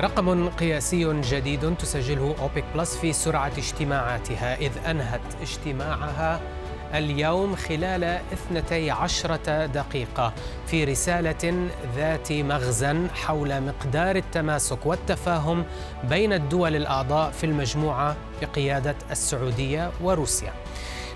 رقم قياسي جديد تسجله أوبك بلس في سرعة اجتماعاتها إذ أنهت اجتماعها اليوم خلال 12 دقيقة في رسالة ذات مغزى حول مقدار التماسك والتفاهم بين الدول الأعضاء في المجموعة بقيادة السعودية وروسيا.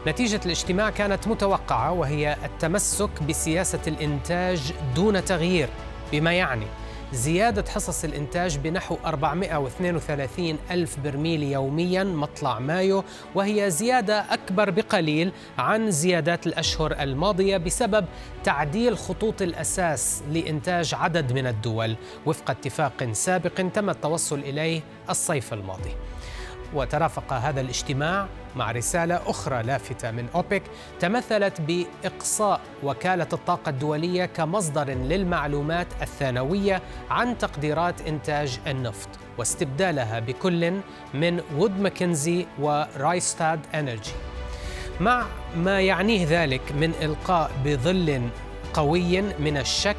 نتيجة الاجتماع كانت متوقعة وهي التمسك بسياسة الإنتاج دون تغيير بما يعني زيادة حصص الإنتاج بنحو 432 ألف برميل يوميا مطلع مايو وهي زيادة أكبر بقليل عن زيادات الأشهر الماضية بسبب تعديل خطوط الأساس لإنتاج عدد من الدول. وفق اتفاق سابق تم التوصل إليه الصيف الماضي. وترافق هذا الاجتماع مع رسالة أخرى لافتة من أوبك تمثلت بإقصاء وكالة الطاقة الدولية كمصدر للمعلومات الثانوية عن تقديرات إنتاج النفط واستبدالها بكل من وود ماكنزي ورايستاد إنرجي. مع ما يعنيه ذلك من إلقاء بظل قوي من الشك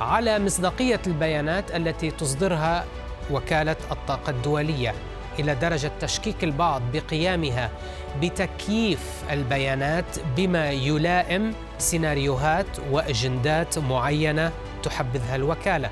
على مصداقية البيانات التي تصدرها وكالة الطاقة الدولية. إلى درجة تشكيك البعض بقيامها بتكييف البيانات بما يلائم سيناريوهات وأجندات معينة تحبذها الوكالة.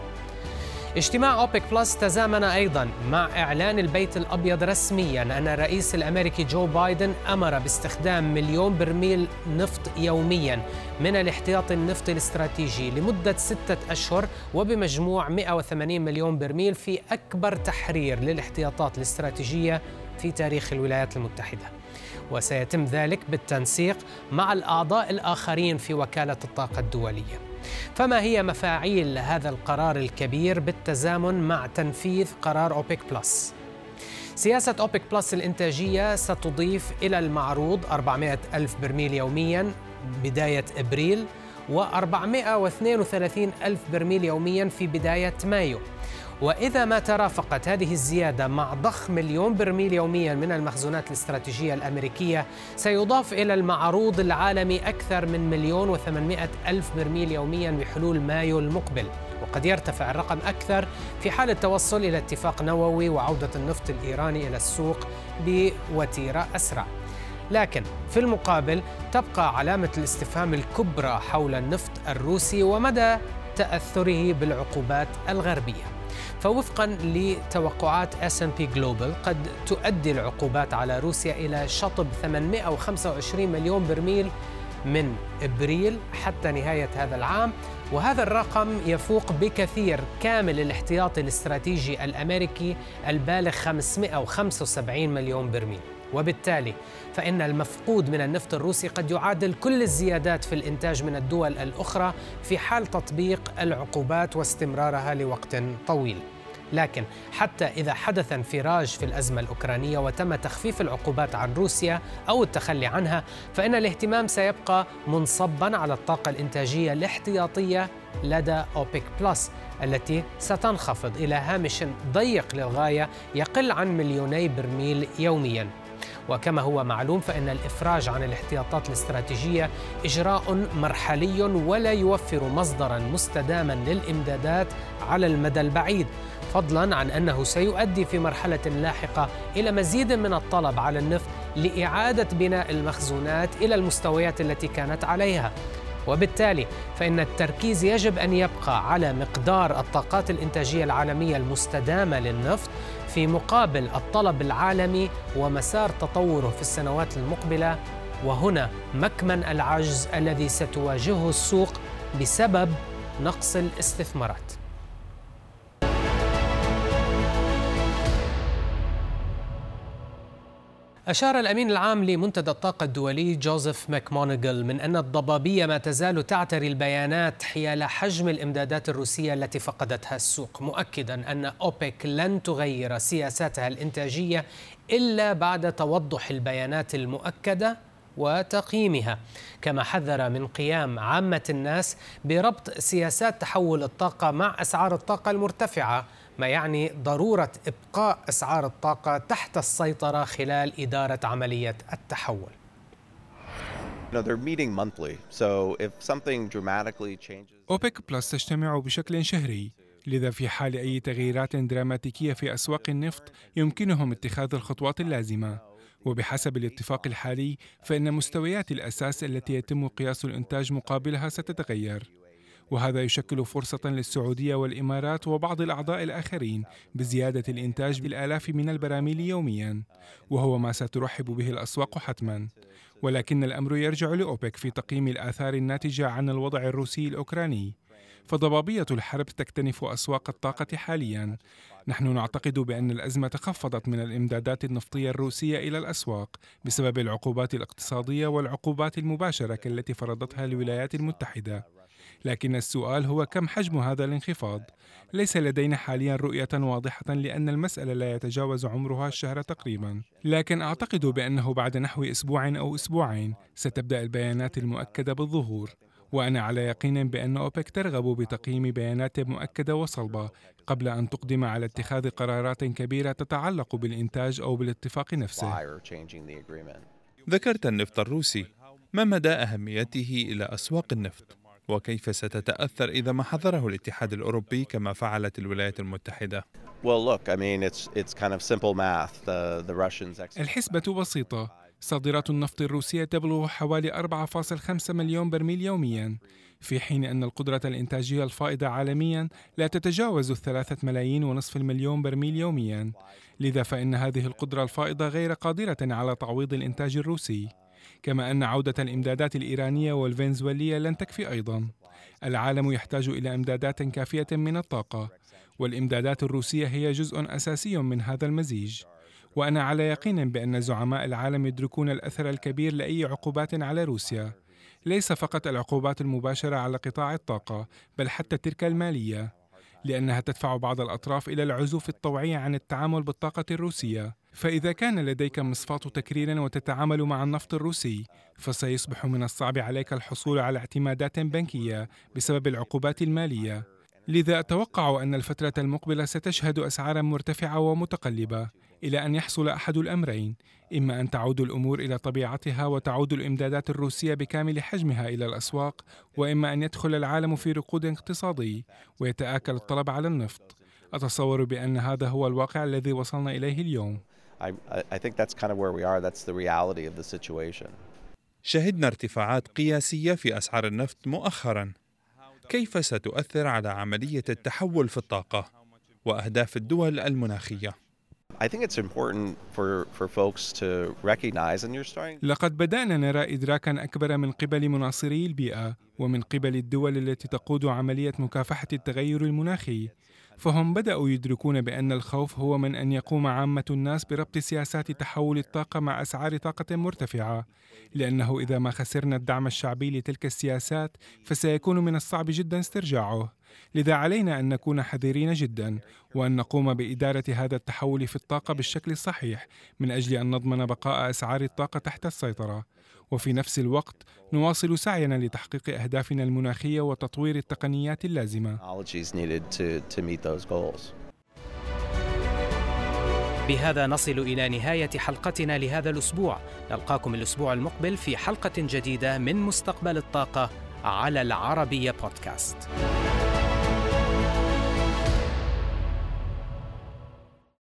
اجتماع أوبك بلس تزامن أيضا مع إعلان البيت الأبيض رسميا أن الرئيس الأمريكي جو بايدن أمر باستخدام مليون برميل نفط يوميا من الاحتياطي النفطي الاستراتيجي لمدة ستة أشهر وبمجموع 180 مليون برميل في أكبر تحرير للاحتياطات الاستراتيجية في تاريخ الولايات المتحدة. وسيتم ذلك بالتنسيق مع الأعضاء الآخرين في وكالة الطاقة الدولية. فما هي مفاعيل هذا القرار الكبير بالتزامن مع تنفيذ قرار أوبك بلس؟ سياسة أوبك بلس الإنتاجية ستضيف إلى المعروض 400 ألف برميل يومياً بداية إبريل و432 ألف برميل يومياً في بداية مايو وإذا ما ترافقت هذه الزيادة مع ضخ مليون برميل يوميا من المخزونات الاستراتيجية الأمريكية سيضاف إلى المعروض العالمي أكثر من مليون وثمانمائة ألف برميل يوميا بحلول مايو المقبل. وقد يرتفع الرقم أكثر في حال التوصل إلى اتفاق نووي وعودة النفط الإيراني إلى السوق بوتيرة أسرع. لكن في المقابل تبقى علامة الاستفهام الكبرى حول النفط الروسي ومدى تأثره بالعقوبات الغربية. فوفقا لتوقعات S&P Global قد تؤدي العقوبات على روسيا إلى شطب 825 مليون برميل من إبريل حتى نهاية هذا العام. وهذا الرقم يفوق بكثير كامل الاحتياطي الاستراتيجي الأمريكي البالغ 575 مليون برميل. وبالتالي فإن المفقود من النفط الروسي قد يعادل كل الزيادات في الإنتاج من الدول الأخرى في حال تطبيق العقوبات واستمرارها لوقت طويل. لكن حتى إذا حدث انفراج في الأزمة الأوكرانية وتم تخفيف العقوبات عن روسيا أو التخلي عنها فإن الاهتمام سيبقى منصبا على الطاقة الإنتاجية الاحتياطية لدى أوبك بلس التي ستنخفض إلى هامش ضيق للغاية يقل عن مليوني برميل يوميا وكما هو معلوم فإن الإفراج عن الاحتياطات الاستراتيجية إجراء مرحلي ولا يوفر مصدرا مستداما للإمدادات على المدى البعيد فضلا عن أنه سيؤدي في مرحلة لاحقة إلى مزيد من الطلب على النفط لإعادة بناء المخزونات إلى المستويات التي كانت عليها. وبالتالي فإن التركيز يجب أن يبقى على مقدار الطاقات الإنتاجية العالمية المستدامة للنفط في مقابل الطلب العالمي ومسار تطوره في السنوات المقبلة. وهنا مكمن العجز الذي ستواجهه السوق بسبب نقص الاستثمارات. أشار الأمين العام لمنتدى الطاقة الدولي جوزيف ماكمونيغل من أن الضبابية ما تزال تعتري البيانات حيال حجم الإمدادات الروسية التي فقدتها السوق مؤكدا أن أوبك لن تغير سياساتها الإنتاجية إلا بعد توضح البيانات المؤكدة. وتقييمها. كما حذر من قيام عامة الناس بربط سياسات تحول الطاقة مع أسعار الطاقة المرتفعة ما يعني ضرورة إبقاء أسعار الطاقة تحت السيطرة خلال إدارة عملية التحول. أوبك بلس تجتمع بشكل شهري لذا في حال أي تغييرات دراماتيكية في أسواق النفط يمكنهم اتخاذ الخطوات اللازمة. وبحسب الاتفاق الحالي فإن مستويات الأساس التي يتم قياس الإنتاج مقابلها ستتغير. وهذا يشكل فرصة للسعودية والإمارات وبعض الأعضاء الآخرين بزيادة الإنتاج بالآلاف من البراميل يوميا وهو ما سترحب به الأسواق حتما. ولكن الأمر يرجع لأوبك في تقييم الآثار الناتجة عن الوضع الروسي الأوكراني. فضبابية الحرب تكتنف أسواق الطاقة حاليا. نحن نعتقد بأن الأزمة خفضت من الإمدادات النفطية الروسية إلى الأسواق بسبب العقوبات الاقتصادية والعقوبات المباشرة كالتي فرضتها الولايات المتحدة. لكن السؤال هو كم حجم هذا الانخفاض؟ ليس لدينا حاليا رؤية واضحة لأن المسألة لا يتجاوز عمرها الشهر تقريبا. لكن أعتقد بأنه بعد نحو أسبوع أو أسبوعين ستبدأ البيانات المؤكدة بالظهور. وأنا على يقين بأن أوبك ترغب بتقييم بيانات مؤكدة وصلبة قبل أن تقدم على اتخاذ قرارات كبيرة تتعلق بالإنتاج أو بالاتفاق نفسه. ذكرت النفط الروسي. ما مدى أهميته إلى أسواق النفط؟ وكيف ستتأثر إذا ما حظره الاتحاد الأوروبي كما فعلت الولايات المتحدة؟ الحسبة بسيطة. صادرات النفط الروسية تبلغ حوالي 4.5 مليون برميل يوميا في حين أن القدرة الإنتاجية الفائضة عالميا لا تتجاوز الثلاثة ملايين ونصف المليون برميل يوميا. لذا فإن هذه القدرة الفائضة غير قادرة على تعويض الإنتاج الروسي. كما أن عودة الإمدادات الإيرانية والفنزويلية لن تكفي أيضا. العالم يحتاج إلى إمدادات كافية من الطاقة. والإمدادات الروسية هي جزء أساسي من هذا المزيج. وأنا على يقين بأن زعماء العالم يدركون الأثر الكبير لأي عقوبات على روسيا. ليس فقط العقوبات المباشرة على قطاع الطاقة بل حتى تلك المالية لأنها تدفع بعض الأطراف إلى العزوف الطوعي عن التعامل بالطاقة الروسية. فإذا كان لديك مصفاة تكرير وتتعامل مع النفط الروسي فسيصبح من الصعب عليك الحصول على اعتمادات بنكية بسبب العقوبات المالية. لذا أتوقع أن الفترة المقبلة ستشهد أسعارا مرتفعة ومتقلبة إلى أن يحصل أحد الأمرين إما أن تعود الأمور إلى طبيعتها وتعود الإمدادات الروسية بكامل حجمها إلى الأسواق وإما أن يدخل العالم في ركود اقتصادي ويتآكل الطلب على النفط أتصور بأن هذا هو الواقع الذي وصلنا إليه اليوم I, I think that's kind of where we are. That's the reality of the situation. شهدنا ارتفاعات قياسية في أسعار النفط مؤخرا. كيف ستؤثر على عملية التحول في الطاقة وأهداف الدول المناخية؟ لقد بدأنا نرى إدراكا أكبر من قبل مناصري البيئة ومن قبل الدول التي تقود عملية مكافحة التغير المناخي فهم بدأوا يدركون بأن الخوف هو من أن يقوم عامة الناس بربط سياسات تحول الطاقة مع أسعار طاقة مرتفعة، لأنه إذا ما خسرنا الدعم الشعبي لتلك السياسات فسيكون من الصعب جدا استرجاعه. لذا علينا أن نكون حذرين جدا وأن نقوم بإدارة هذا التحول في الطاقة بالشكل الصحيح من أجل أن نضمن بقاء أسعار الطاقة تحت السيطرة. وفي نفس الوقت نواصل سعينا لتحقيق أهدافنا المناخية وتطوير التقنيات اللازمة. بهذا نصل إلى نهاية حلقتنا لهذا الأسبوع. نلقاكم الأسبوع المقبل في حلقة جديدة من مستقبل الطاقة على العربية بودكاست.